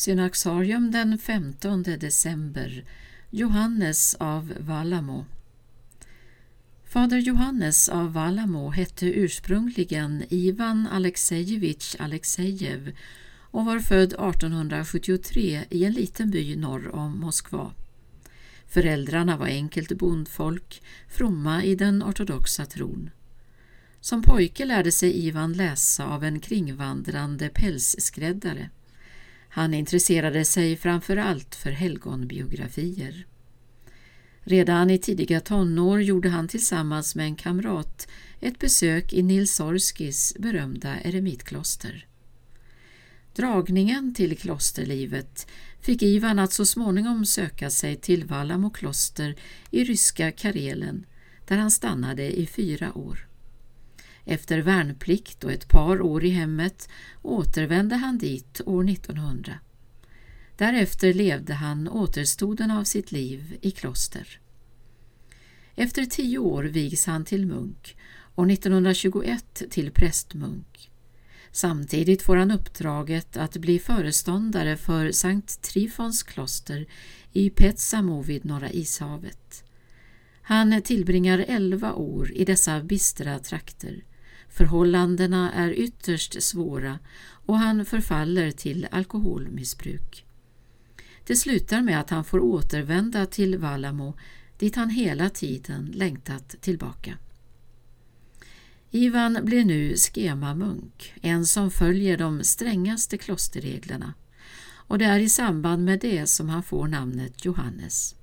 Synaxarium den 15 december Johannes av Vallamo Fader Johannes av Vallamo hette ursprungligen Ivan Alexejevich Alexejev och var född 1873 i en liten by norr om Moskva. Föräldrarna var enkelt bondfolk, fromma i den ortodoxa tron. Som pojke lärde sig Ivan läsa av en kringvandrande pälsskräddare. Han intresserade sig framför allt för helgonbiografier. Redan i tidiga tonår gjorde han tillsammans med en kamrat ett besök i Nils Orskis berömda eremitkloster. Dragningen till klosterlivet fick Ivan att så småningom söka sig till Vallamo kloster i ryska Karelen där han stannade i fyra år. Efter värnplikt och ett par år i hemmet återvände han dit år 1900. Därefter levde han återstoden av sitt liv i kloster. Efter tio år vigs han till munk och 1921 till prästmunk. Samtidigt får han uppdraget att bli föreståndare för Sankt Trifons kloster i Petsamo vid Norra ishavet. Han tillbringar elva år i dessa bistra trakter Förhållandena är ytterst svåra och han förfaller till alkoholmissbruk. Det slutar med att han får återvända till Valamo dit han hela tiden längtat tillbaka. Ivan blir nu schemamunk, en som följer de strängaste klosterreglerna och det är i samband med det som han får namnet Johannes.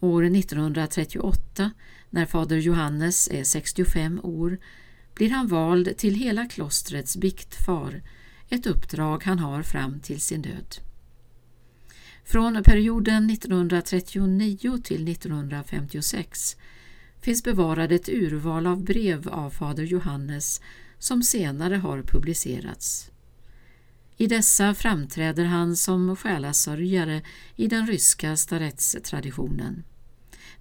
År 1938, när fader Johannes är 65 år, blir han vald till hela klostrets biktfar, ett uppdrag han har fram till sin död. Från perioden 1939 till 1956 finns bevarade ett urval av brev av fader Johannes som senare har publicerats. I dessa framträder han som själasörjare i den ryska starettstraditionen.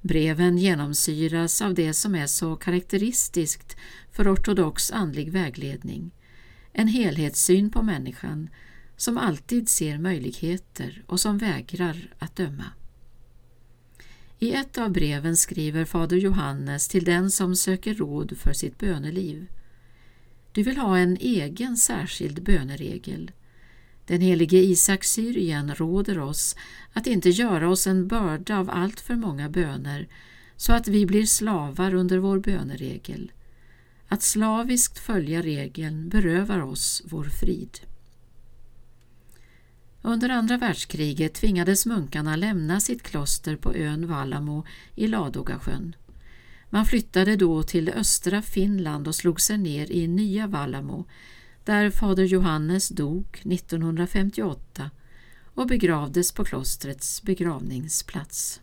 Breven genomsyras av det som är så karaktäristiskt för ortodox andlig vägledning, en helhetssyn på människan som alltid ser möjligheter och som vägrar att döma. I ett av breven skriver fader Johannes till den som söker råd för sitt böneliv. Du vill ha en egen särskild böneregel. Den helige Isak Syrien råder oss att inte göra oss en börda av allt för många böner så att vi blir slavar under vår böneregel. Att slaviskt följa regeln berövar oss vår frid. Under andra världskriget tvingades munkarna lämna sitt kloster på ön Valamo i Ladogasjön. Man flyttade då till östra Finland och slog sig ner i Nya Valamo där fader Johannes dog 1958 och begravdes på klostrets begravningsplats.